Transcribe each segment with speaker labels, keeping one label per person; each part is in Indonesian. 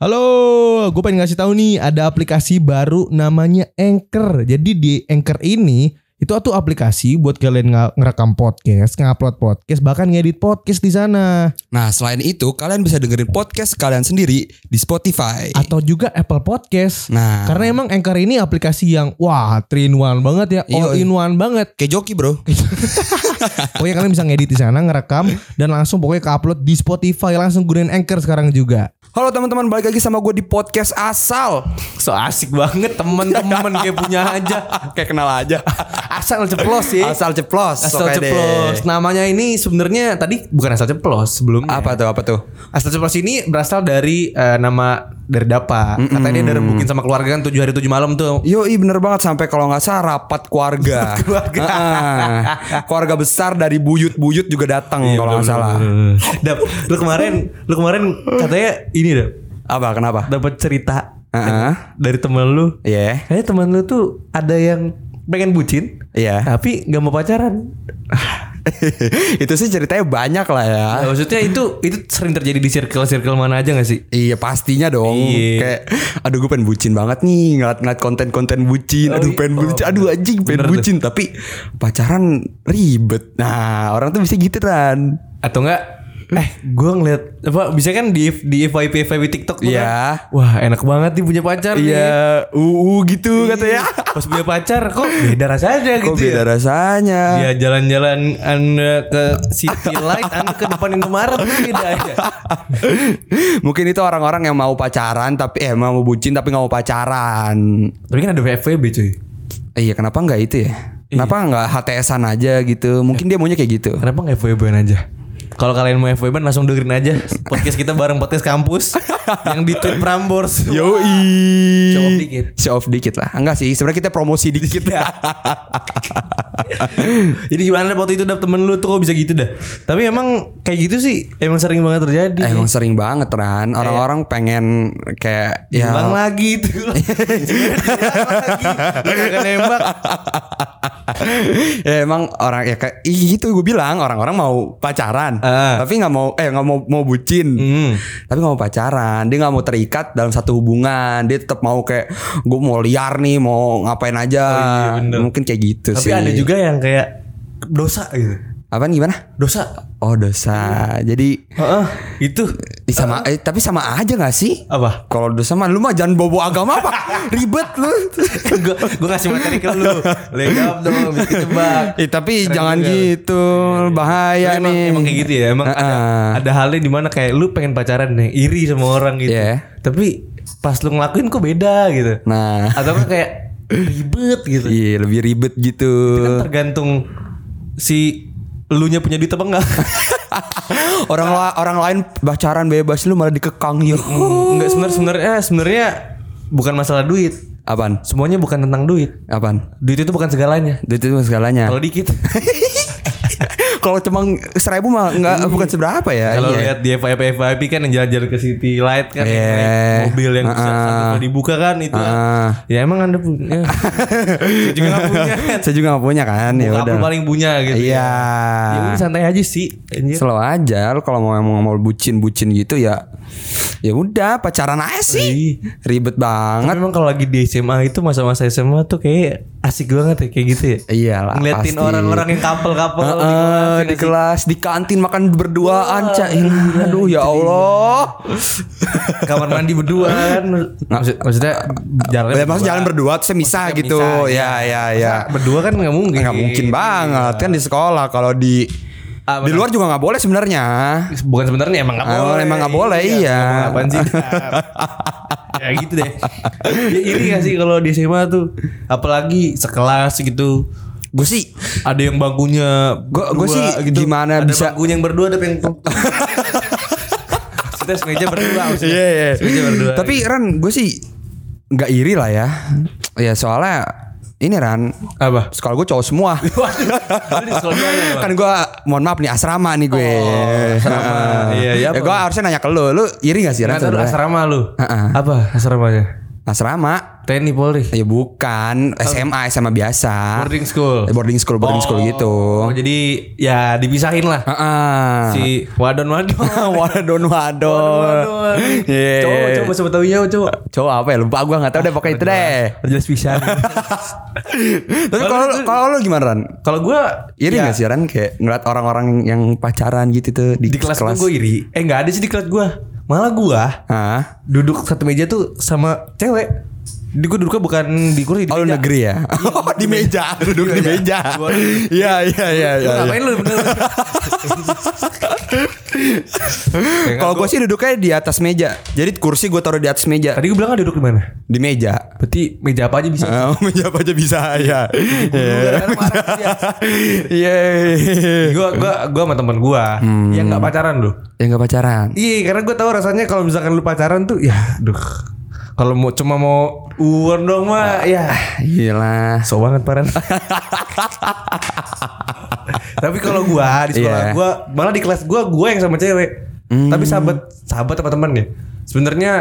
Speaker 1: Halo, gue pengen ngasih tahu nih ada aplikasi baru namanya Anchor. Jadi di Anchor ini itu tuh aplikasi buat kalian ngerekam podcast, ngupload podcast, bahkan ngedit podcast di sana.
Speaker 2: Nah, selain itu kalian bisa dengerin podcast kalian sendiri di Spotify.
Speaker 1: Atau juga Apple Podcast.
Speaker 2: Nah,
Speaker 1: Karena emang Anchor ini aplikasi yang wah, 3 in 1 banget ya, all in one banget.
Speaker 2: kayak joki, Bro.
Speaker 1: Pokoknya kalian bisa ngedit di sana, ngerekam dan langsung pokoknya ke-upload di Spotify langsung gunain Anchor sekarang juga.
Speaker 2: Halo teman-teman, balik lagi sama gue di podcast asal.
Speaker 1: So asik banget temen-temen kayak punya aja.
Speaker 2: Kayak kenal aja.
Speaker 1: Asal ceplos sih.
Speaker 2: Asal ceplos.
Speaker 1: Asal
Speaker 2: deh.
Speaker 1: ceplos. Namanya ini sebenarnya tadi bukan asal ceplos sebelumnya.
Speaker 2: Apa tuh? Apa tuh?
Speaker 1: Asal ceplos ini berasal dari eh, nama dari Dapa. Katanya dia direbukin sama keluarga kan 7 hari 7 malam tuh.
Speaker 2: Yo, iya bener banget sampai kalau nggak salah rapat keluarga.
Speaker 1: Keluarga.
Speaker 2: Heeh. keluarga besar dari buyut-buyut juga datang
Speaker 1: Iya,
Speaker 2: kalau nggak salah.
Speaker 1: Dap, lu kemarin lu kemarin katanya ini Dap,
Speaker 2: Apa? Kenapa?
Speaker 1: dapat cerita
Speaker 2: Heeh.
Speaker 1: dari temen lu.
Speaker 2: Iya.
Speaker 1: Kayaknya temen lu tuh ada yang pengen bucin,
Speaker 2: Iya.
Speaker 1: tapi nggak mau pacaran.
Speaker 2: itu sih ceritanya banyak lah ya.
Speaker 1: Nah, maksudnya itu itu sering terjadi di circle-circle mana aja gak sih?
Speaker 2: Iya pastinya dong
Speaker 1: Iya.
Speaker 2: Kayak Aduh gue pengen bucin banget nih Ngeliat-ngeliat konten-konten bucin Aduh
Speaker 1: iya.
Speaker 2: pengen
Speaker 1: Oh,
Speaker 2: bucin Aduh anjing pengen
Speaker 1: bener tuh.
Speaker 2: bucin Tapi pacaran ribet Nah orang tuh bisa gitu kan
Speaker 1: Atau enggak eh gue ngeliat apa bisa kan di di FYP FYP TikTok tuh
Speaker 2: Iya.
Speaker 1: kan, wah enak banget nih punya pacar.
Speaker 2: Iya UU gitu katanya
Speaker 1: Pas punya pacar kok beda rasanya
Speaker 2: Kok
Speaker 1: gitu
Speaker 2: beda
Speaker 1: ya.
Speaker 2: rasanya
Speaker 1: Ya jalan-jalan anda ke City Light, anda ke depan Indomaret tuh beda aja.
Speaker 2: Mungkin itu orang-orang yang mau pacaran Tapi eh mau bucin tapi gak mau pacaran
Speaker 1: Tapi kan ada FYP cuy.
Speaker 2: Iya kenapa nggak itu ya Kenapa nggak HTSan aja gitu Mungkin dia maunya kayak gitu
Speaker 1: Kenapa nggak FYP aja? Kalau kalian mau FYP langsung dengerin aja podcast kita bareng podcast kampus yang di tweet Prambors.
Speaker 2: Yoi
Speaker 1: Show off dikit.
Speaker 2: Show off dikit lah Enggak sih sebenarnya kita promosi dikit
Speaker 1: Iya. Jadi gimana waktu itu dap temen lu tuh kok bisa gitu dah. Tapi emang kayak gitu sih emang sering banget terjadi.
Speaker 2: Emang sering banget Ran Orang-orang pengen kayak ya
Speaker 1: Hilang lagi itu. Lagi. Nembak.
Speaker 2: ya emang orang ya kayak gitu gue bilang orang-orang mau pacaran
Speaker 1: Ah.
Speaker 2: tapi nggak mau eh nggak mau mau bucin
Speaker 1: Hmm.
Speaker 2: tapi nggak mau pacaran dia nggak mau terikat dalam satu hubungan dia tetap mau kayak gue mau liar nih mau ngapain aja
Speaker 1: iya, bener.
Speaker 2: mungkin kayak gitu
Speaker 1: Tapi
Speaker 2: sih
Speaker 1: ada juga yang kayak dosa gitu.
Speaker 2: Apaan gimana
Speaker 1: Dosa.
Speaker 2: oh dosa jadi
Speaker 1: Heeh, itu
Speaker 2: ih, sama eh, tapi sama aja nggak sih
Speaker 1: apa?
Speaker 2: kalau dosa mah lu mah jangan bobo agama apa ribet lu
Speaker 1: gue gue ngasih materi ke lu. Legap dong, bisa kejebak.
Speaker 2: Eh, tapi
Speaker 1: Keren
Speaker 2: jangan
Speaker 1: juga.
Speaker 2: gitu bahaya
Speaker 1: Tapi emang,
Speaker 2: nih
Speaker 1: emang kayak gitu ya emang ada,
Speaker 2: Heeh.
Speaker 1: ada halnya di mana kayak lu pengen pacaran nih iri sama orang gitu
Speaker 2: Iya.
Speaker 1: tapi pas lu ngelakuin kok beda gitu
Speaker 2: nah
Speaker 1: atau kan kayak ribet gitu
Speaker 2: Iya lebih ribet gitu.
Speaker 1: Itu kan tergantung si elunya punya duit apa enggak
Speaker 2: orang la- orang lain pacaran bebas lu malah dikekang ya.
Speaker 1: enggak sebenarnya sebenarnya sebenarnya bukan masalah duit
Speaker 2: Apaan?
Speaker 1: semuanya bukan tentang duit
Speaker 2: Apaan?
Speaker 1: duit itu bukan segalanya
Speaker 2: Duit itu segalanya.
Speaker 1: kalau dikit
Speaker 2: Kalau cuma seribu mah nggak bukan seberapa ya.
Speaker 1: Kalau
Speaker 2: Iya.
Speaker 1: lihat di FYP FYP kan yang jalan-jalan ke City Light kan yang
Speaker 2: Iya.
Speaker 1: naik mobil yang bisa
Speaker 2: Ah.
Speaker 1: sampai dibuka kan itu.
Speaker 2: Ah.
Speaker 1: Ya emang Anda punya. Saya juga gak punya.
Speaker 2: Saya juga gak punya kan ya udah.
Speaker 1: paling punya gitu.
Speaker 2: Iya.
Speaker 1: Ya udah santai aja sih. Anjir.
Speaker 2: Slow aja kalau mau emang mau bucin-bucin gitu ya. Ya udah pacaran aja sih. Ribet
Speaker 1: Tapi
Speaker 2: banget.
Speaker 1: memang kalau lagi di SMA itu masa-masa SMA tuh kayak asik banget ya kayak gitu ya.
Speaker 2: Iyalah
Speaker 1: Ngeliatin orang-orang yang couple-couple di
Speaker 2: Heeh,
Speaker 1: kelas,
Speaker 2: di
Speaker 1: ya
Speaker 2: kelas di kantin makan berduaan cak aduh ya Allah
Speaker 1: kamar mandi berdua kan. Maksud, maksudnya jalan
Speaker 2: ya maksud jalan berdua misah
Speaker 1: Maksudnya
Speaker 2: gitu
Speaker 1: misah,
Speaker 2: ya ya ya
Speaker 1: berdua kan nggak mungkin.
Speaker 2: nggak mungkin banget kan di sekolah kalau di
Speaker 1: Ah,
Speaker 2: di luar juga nggak boleh sebenarnya
Speaker 1: Bukan sebenarnya emang nggak
Speaker 2: Oh,
Speaker 1: boleh.
Speaker 2: emang nggak boleh, iya.
Speaker 1: Apaan sih? ya gitu deh. Ya, iri gak sih kalau di SMA tuh, apalagi sekelas gitu.
Speaker 2: gue sih
Speaker 1: Ada yang bangkunya berdua
Speaker 2: sih gimana
Speaker 1: ada
Speaker 2: bisa-
Speaker 1: bangkunya yang berdua ada yang Maksudnya semeja berdua maksudnya.
Speaker 2: Iya, iya.
Speaker 1: Semeja berdua.
Speaker 2: tapi Ran gue sih nggak iri lah ya ya soalnya ini Ran
Speaker 1: apa?
Speaker 2: sekolah gue cowok semua
Speaker 1: Bang?
Speaker 2: kan gue mohon maaf nih asrama nih gue
Speaker 1: Oh, asrama. Iya, iya,
Speaker 2: ya gue harusnya nanya ke lu lu iri gak sih Ran sebenarnya?
Speaker 1: asrama lu.
Speaker 2: Heeh.
Speaker 1: Apa asramanya?
Speaker 2: Asrama.
Speaker 1: TNI Polri.
Speaker 2: Ya bukan, SMA, SMA biasa.
Speaker 1: Boarding school.
Speaker 2: Eh, Boarding school, boarding school gitu.
Speaker 1: Oh, jadi ya dipisahin lah.
Speaker 2: Heeh.
Speaker 1: Si wadon wadon.
Speaker 2: Wadon wadon. Iya.
Speaker 1: Coba coba coba tahu ya coba.
Speaker 2: Cowok apa ya? Lupa gua enggak tahu deh pokoknya itu deh.
Speaker 1: Jelas bisa.
Speaker 2: Tapi kalau kalau lu gimana Ran?
Speaker 1: Kalau gua
Speaker 2: Iri
Speaker 1: ya,
Speaker 2: gak sih Ran kayak ngeliat orang-orang yang pacaran gitu tuh di,
Speaker 1: di kelas, gua gue iri. Eh nggak ada sih di kelas gua. Malah gua
Speaker 2: Hah?
Speaker 1: duduk satu meja tuh sama cewek. Di gua duduknya bukan di kursi di
Speaker 2: Oh
Speaker 1: meja.
Speaker 2: negeri ya? Oh di meja, duduk di meja.
Speaker 1: Gua-
Speaker 2: Iya iya iya
Speaker 1: Lu
Speaker 2: iya.
Speaker 1: ngapain lu bener?
Speaker 2: Kalau gue sih duduknya di atas meja. Jadi kursi gue taruh di atas meja.
Speaker 1: Tadi gue bilang kan duduk di mana?
Speaker 2: Di meja.
Speaker 1: Berarti meja apa aja bisa.
Speaker 2: Oh, meja apa aja bisa ya. Iya.
Speaker 1: Gua gua gua sama teman gua yang nggak pacaran loh.
Speaker 2: Ya nggak pacaran.
Speaker 1: Iya, karena gua tahu rasanya kalau misalkan lu pacaran tuh ya duh. Kalau mau cuma mau uang dong mah ya
Speaker 2: Gila.
Speaker 1: so banget paran. Tapi kalau gua di sekolah
Speaker 2: Iya.
Speaker 1: gua malah di kelas gua gua yang sama cewek. Tapi sahabat sahabat apa teman ya? Sebenarnya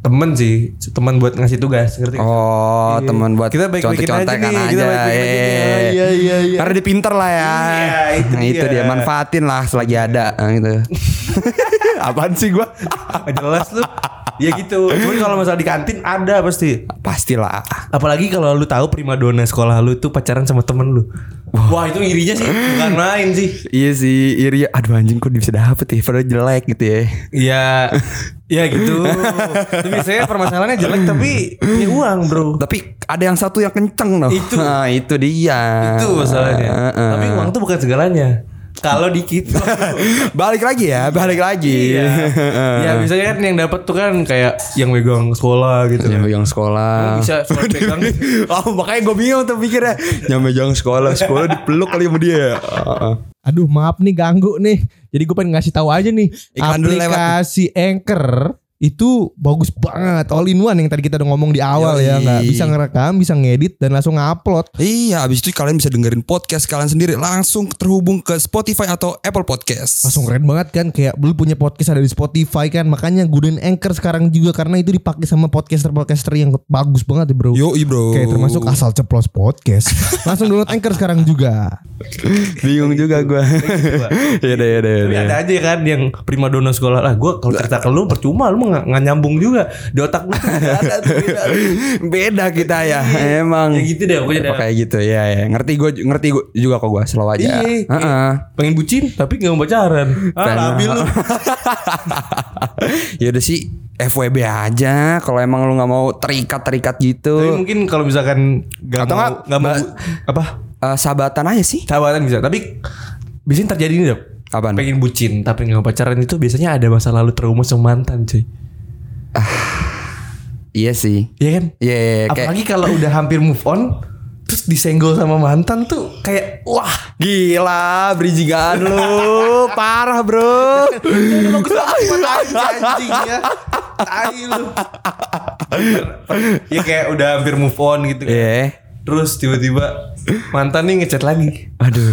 Speaker 1: temen sih, teman buat ngasih tugas, ngerti?
Speaker 2: Oh,
Speaker 1: Iya.
Speaker 2: teman buat
Speaker 1: Kita baik-baikin aja nih,
Speaker 2: aja.
Speaker 1: kita baik-baikin aja nih.
Speaker 2: Iya.
Speaker 1: Iya, iya, iya.
Speaker 2: Karena dia pinter lah ya.
Speaker 1: Iya, itu
Speaker 2: nah, itu
Speaker 1: dia.
Speaker 2: dia manfaatin lah selagi ada Nah, gitu. Apaan sih gua?
Speaker 1: Jelas lu. Ya gitu. Cuman kalau masalah di kantin ada pasti.
Speaker 2: Pastilah.
Speaker 1: Apalagi kalau lu tahu primadona sekolah lu tuh pacaran sama temen lu. Wah, itu irinya sih bukan main sih.
Speaker 2: Iya sih, iri. Aduh anjing kok bisa dapet ya, padahal jelek gitu ya.
Speaker 1: Iya, ya gitu. Tapi biasanya permasalahannya jelek tapi punya uang, bro.
Speaker 2: Tapi ada yang satu yang kenceng loh.
Speaker 1: Itu.
Speaker 2: Nah, itu dia.
Speaker 1: Itu masalahnya.
Speaker 2: Heeh.
Speaker 1: Tapi uang tuh bukan segalanya. Kalau dikit.
Speaker 2: balik lagi ya, balik lagi.
Speaker 1: Iya. ya biasanya kan yang dapat tuh kan kayak yang megang sekolah gitu.
Speaker 2: Yang megang sekolah.
Speaker 1: Bisa surat pegang.
Speaker 2: oh makanya gue bingung tuh pikirnya Yang megang sekolah Sekolah dipeluk kali sama dia ya Heeh.
Speaker 1: Aduh maaf nih ganggu nih. Jadi gue pengen ngasih tahu aja nih.
Speaker 2: Iklan dulu lewat.
Speaker 1: aplikasi Anchor itu bagus banget. All in one yang tadi kita udah ngomong di awal ya.
Speaker 2: Yoi.
Speaker 1: nggak bisa ngerekam bisa ngedit dan langsung ngupload.
Speaker 2: Iya abis itu kalian bisa dengerin podcast kalian sendiri. Langsung terhubung ke Spotify atau Apple Podcast.
Speaker 1: Langsung keren banget kan kayak lu punya podcast ada di Spotify kan. Makanya gunain Anchor sekarang juga karena itu dipakai sama podcaster-podcaster yang bagus banget ya bro.
Speaker 2: Yoi bro.
Speaker 1: Kayak termasuk asal ceplos podcast. Langsung download Anchor sekarang juga.
Speaker 2: Bingung juga gue Iya deh iya deh
Speaker 1: ada aja kan yang primadona sekolah. Lah. Gue kalau cerita ke lu percuma. Lu nggak nggak nyambung juga di otak ada tuh beda.
Speaker 2: Beda kita ya Emang
Speaker 1: Ya gitu deh pokoknya.
Speaker 2: Kayak gitu ya ya Ngerti gue ngerti gua juga kok gue Slow aja
Speaker 1: Iya,
Speaker 2: Heeh.
Speaker 1: pengen bucin tapi nggak mau pacaran. Ah, labil lu.
Speaker 2: ya udah sih FWB aja kalau emang lu nggak mau terikat-terikat gitu
Speaker 1: Tapi mungkin kalau misalkan nggak mau
Speaker 2: nggak,
Speaker 1: mau apa
Speaker 2: Eh, sahabatan aja sih
Speaker 1: sahabatan bisa. Tapi biasanya terjadi nih dok.
Speaker 2: Apaan?
Speaker 1: Pengen bucin tapi nggak pacaran itu biasanya ada masa lalu trauma sama mantan cuy.
Speaker 2: iya sih
Speaker 1: Iya kan?
Speaker 2: Iya iya, iya, kayak
Speaker 1: Apalagi kalau udah hampir move on terus disenggol sama mantan tuh kayak wah
Speaker 2: Gila, bridgingan lu parah bro.
Speaker 1: anjing anjing ya. Tai lu. Ya kayak udah hampir move on gitu kan.
Speaker 2: Iya.
Speaker 1: Terus tiba-tiba mantan nih ngechat lagi.
Speaker 2: Aduh.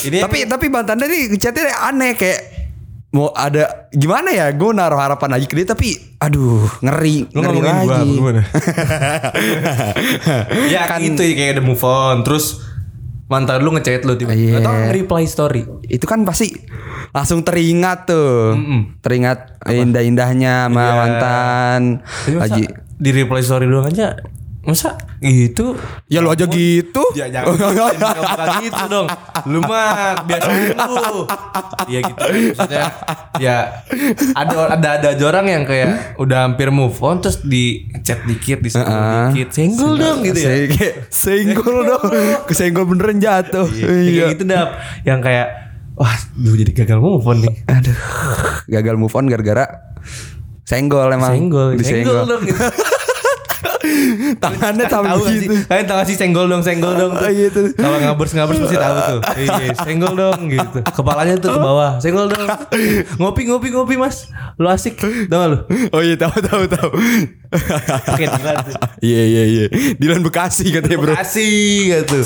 Speaker 1: Ini
Speaker 2: tapi tapi mantannya nih chatnya aneh kayak mau ada gimana ya? Gue naruh harapan lagi ke dia tapi aduh ngeri
Speaker 1: lu
Speaker 2: ngeri
Speaker 1: gua
Speaker 2: lagi.
Speaker 1: gimana? ya
Speaker 2: Kan-
Speaker 1: gitu ya kayak udah move on terus mantan lu ngechat lu tiba-tiba atau nge-reply story.
Speaker 2: Itu kan pasti langsung teringat tuh.
Speaker 1: Mm-mm.
Speaker 2: Teringat indah-indahnya sama
Speaker 1: Iya.
Speaker 2: mantan. Lagi
Speaker 1: di reply story doang aja masa gitu
Speaker 2: Ya lu aja gitu.
Speaker 1: Ya jangan jangan bukan gitu dong. Lu mah biasa lu. Ya gitu. Maksudnya ya ada ada ada aja orang yang kayak udah hampir move on terus di chat dikit, di
Speaker 2: Heeh.
Speaker 1: dikit, senggol dong gitu ya.
Speaker 2: Senggol dong. Kesenggol beneran jatuh.
Speaker 1: Ya, kayak gitu dap. Yang kayak wah, lu jadi gagal move on nih.
Speaker 2: Aduh, gagal move on gara-gara senggol emang.
Speaker 1: Senggol,
Speaker 2: Disenggol.
Speaker 1: senggol dong gitu.
Speaker 2: Tangannya
Speaker 1: tahu
Speaker 2: tahu gitu.
Speaker 1: Kalian tahu sih senggol dong, senggol dong.
Speaker 2: Oh, gitu.
Speaker 1: Kalau ngabers ngabers pasti tahu tuh. Iya, senggol dong gitu. Kepalanya tuh ke bawah, senggol dong. Ngopi ngopi ngopi mas, lu asik, gak lu?
Speaker 2: Oh iya tahu tahu tahu.
Speaker 1: Oke, tuh.
Speaker 2: Iya iya iya. Dilan Bekasi katanya bro.
Speaker 1: Bekasi gitu.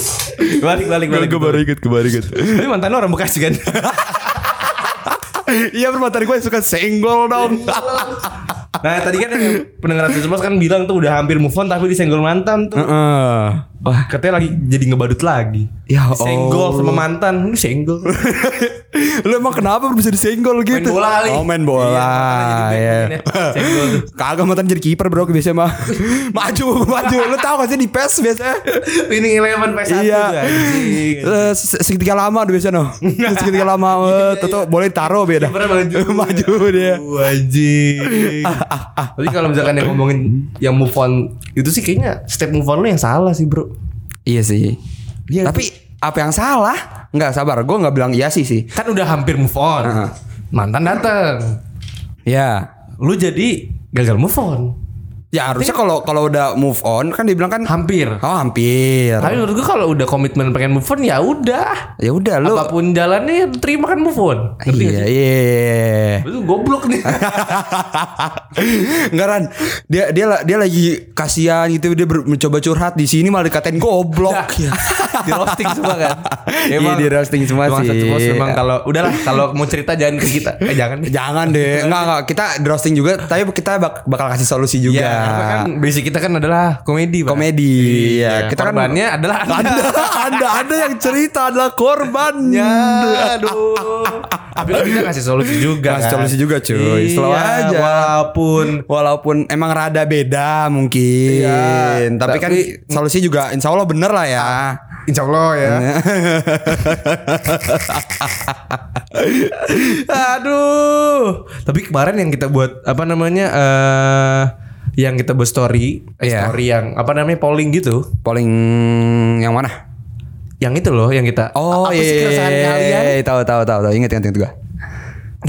Speaker 1: Balik balik balik.
Speaker 2: Gue baru ikut, gue baru ikut.
Speaker 1: Tapi mantan lu orang Bekasi kan?
Speaker 2: Iya permantan gue suka senggol dong.
Speaker 1: Nah tadi kan pendengar Atas kan bilang tuh udah hampir move on tapi disenggol mantan tuh.
Speaker 2: Heeh. Wah,
Speaker 1: Katanya lagi jadi ngebadut lagi.
Speaker 2: Ya
Speaker 1: Senggol sama mantan, lu senggol.
Speaker 2: lu emang kenapa bisa disenggol gitu?
Speaker 1: Main bola kali.
Speaker 2: Oh, main bola.
Speaker 1: Iya, jadi
Speaker 2: ya.
Speaker 1: senggol tuh.
Speaker 2: Kagak mantan jadi kiper bro biasanya mah. maju, maju. Lu tahu gak sih di PES biasanya?
Speaker 1: Winning Eleven PS1
Speaker 2: iya.
Speaker 1: tuh.
Speaker 2: Eh, se- segitiga lama tuh biasanya no. segitiga lama eh, tuh boleh taruh beda.
Speaker 1: Maju
Speaker 2: dia.
Speaker 1: Wajib. Tapi kalau misalkan yang ngomongin yang move on itu sih kayaknya step move on lu yang salah sih, Bro.
Speaker 2: Iya sih.
Speaker 1: Iya,
Speaker 2: Tapi apa yang salah? Enggak sabar, gue nggak bilang iya sih sih.
Speaker 1: Kan udah hampir move on.
Speaker 2: Heeh.
Speaker 1: Mantan dateng.
Speaker 2: Ya.
Speaker 1: Lu jadi gagal move on.
Speaker 2: Ya harusnya kalau kalau udah move on kan dibilang kan
Speaker 1: Hampir.
Speaker 2: oh hampir.
Speaker 1: Tapi menurut gua kalau udah komitmen pengen move on ya udah.
Speaker 2: Ya udah lu.
Speaker 1: Apa pun jalannya terima kan move on. Ngerti
Speaker 2: Iya, iya.
Speaker 1: Itu goblok nih.
Speaker 2: Enggak Ran, dia dia dia lagi kasihan gitu dia ber- mencoba curhat di sini malah dikatain goblok.
Speaker 1: di roasting semua kan.
Speaker 2: Iya, di roasting semua
Speaker 1: emang
Speaker 2: sih.
Speaker 1: pos memang kalau udahlah kalau mau cerita jangan ke kita. Eh jangan.
Speaker 2: Jangan deh, enggak enggak kita di roasting juga, tapi kita bak- bakal kasih solusi juga.
Speaker 1: Iya, karena kan basic kita kan adalah komedi, Pak.
Speaker 2: Komedi,
Speaker 1: Iya,
Speaker 2: ya. Kita kan
Speaker 1: korbannya adalah
Speaker 2: ada, ada, ada yang cerita adalah korban.
Speaker 1: Ya, aduh. Tapi kan kita kasih solusi juga.
Speaker 2: Kasih
Speaker 1: kan?
Speaker 2: solusi juga, cuy. Slow
Speaker 1: Iya,
Speaker 2: aja.
Speaker 1: Walaupun
Speaker 2: Walaupun emang rada beda mungkin,
Speaker 1: Iya,
Speaker 2: tapi, kan
Speaker 1: tapi-
Speaker 2: solusi juga insya Allah bener lah ya.
Speaker 1: Insya Allah ya. Aduh. Tapi kemarin yang kita buat apa namanya eh yang kita buat story, eh,
Speaker 2: Iya.
Speaker 1: story yang apa namanya polling gitu.
Speaker 2: Polling yang mana?
Speaker 1: Yang itu loh yang kita
Speaker 2: Oh
Speaker 1: apa
Speaker 2: iya,
Speaker 1: sih keresahan
Speaker 2: iya,
Speaker 1: kalian?
Speaker 2: iya, tahu tahu tahu tahu inget inget inget gue.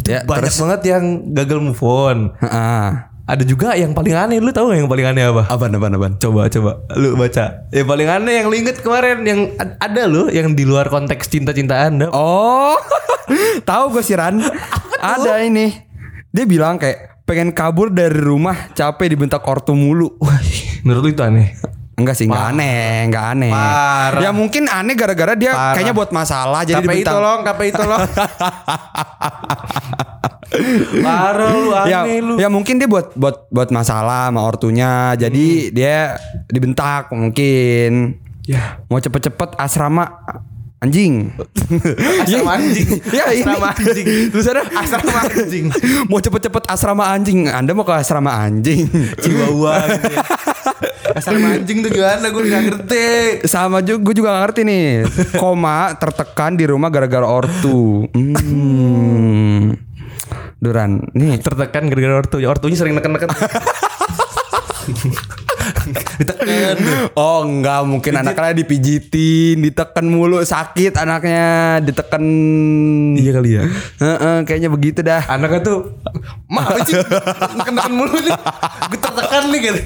Speaker 2: Ya,
Speaker 1: Banyak
Speaker 2: terus
Speaker 1: banget yang gagal move on.
Speaker 2: Heeh.
Speaker 1: Ada juga yang paling aneh, lu tahu gak yang paling aneh apa?
Speaker 2: Apaan apaan apaan?
Speaker 1: Coba coba lu baca. Yang paling aneh yang lu inget kemarin yang ad- ada loh yang di luar konteks cinta-cintaan.
Speaker 2: Oh, tahu gue sih Ran. Ada ini. Dia bilang kayak pengen kabur dari rumah capek dibentak ortu mulu.
Speaker 1: Menurut lu itu aneh.
Speaker 2: Enggak sih, enggak aneh, enggak aneh.
Speaker 1: Parah.
Speaker 2: Ya mungkin aneh gara-gara dia
Speaker 1: Parah.
Speaker 2: kayaknya buat masalah jadi
Speaker 1: KPI
Speaker 2: dibentak.
Speaker 1: tolong, KPI tolong. Parah lu
Speaker 2: ya,
Speaker 1: aneh lu.
Speaker 2: ya mungkin dia buat buat buat masalah sama ortunya. Jadi dia dibentak mungkin.
Speaker 1: Ya.
Speaker 2: Mau cepet-cepet asrama anjing.
Speaker 1: Asrama anjing.
Speaker 2: ya ini.
Speaker 1: Asrama anjing.
Speaker 2: Tulisannya
Speaker 1: Asrama anjing.
Speaker 2: Mau cepet-cepet asrama anjing. Anda mau ke asrama anjing.
Speaker 1: Chihuahua gitu ya. Asrama anjing tuh gimana gue gak ngerti.
Speaker 2: Sama juga gue juga gak ngerti nih. Koma tertekan di rumah gara-gara ortu. Hmm. Duran, nih
Speaker 1: Tertekan gara-gara ortu. Ya, Ortunya sering neken-neken. Ditekan.
Speaker 2: Oh enggak mungkin anaknya dipijitin, ditekan mulu sakit anaknya, ditekan.
Speaker 1: Iya kali ya.
Speaker 2: Heeh, kayaknya begitu dah.
Speaker 1: Anaknya tuh Mak apa sih Neken-neken mulu nih Gue tertekan nih gitu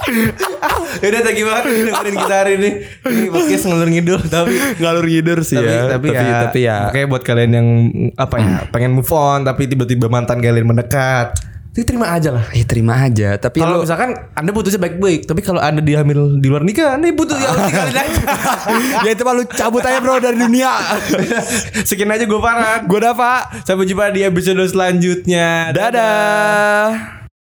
Speaker 1: Yaudah tak gimana dengerin kita hari ini Ini podcast ngelur ngidul Tapi
Speaker 2: Ngalur ngidur sih
Speaker 1: tapi,
Speaker 2: ya.
Speaker 1: tapi, ya,
Speaker 2: tapi ya.
Speaker 1: Oke buat kalian yang Apa ya Pengen move on Tapi tiba-tiba mantan kalian mendekat Itu terima aja lah
Speaker 2: Eh terima aja, tapi
Speaker 1: kalau
Speaker 2: lu
Speaker 1: misalkan Anda putusnya baik-baik Tapi kalau Anda dihamil di luar nikah Anda putus ya harus tinggalin aja
Speaker 2: ya itu mah lu cabut aja bro dari dunia.
Speaker 1: Sekian aja gue Farhan
Speaker 2: Gue Dava.
Speaker 1: Sampai jumpa di episode selanjutnya
Speaker 2: Dadah.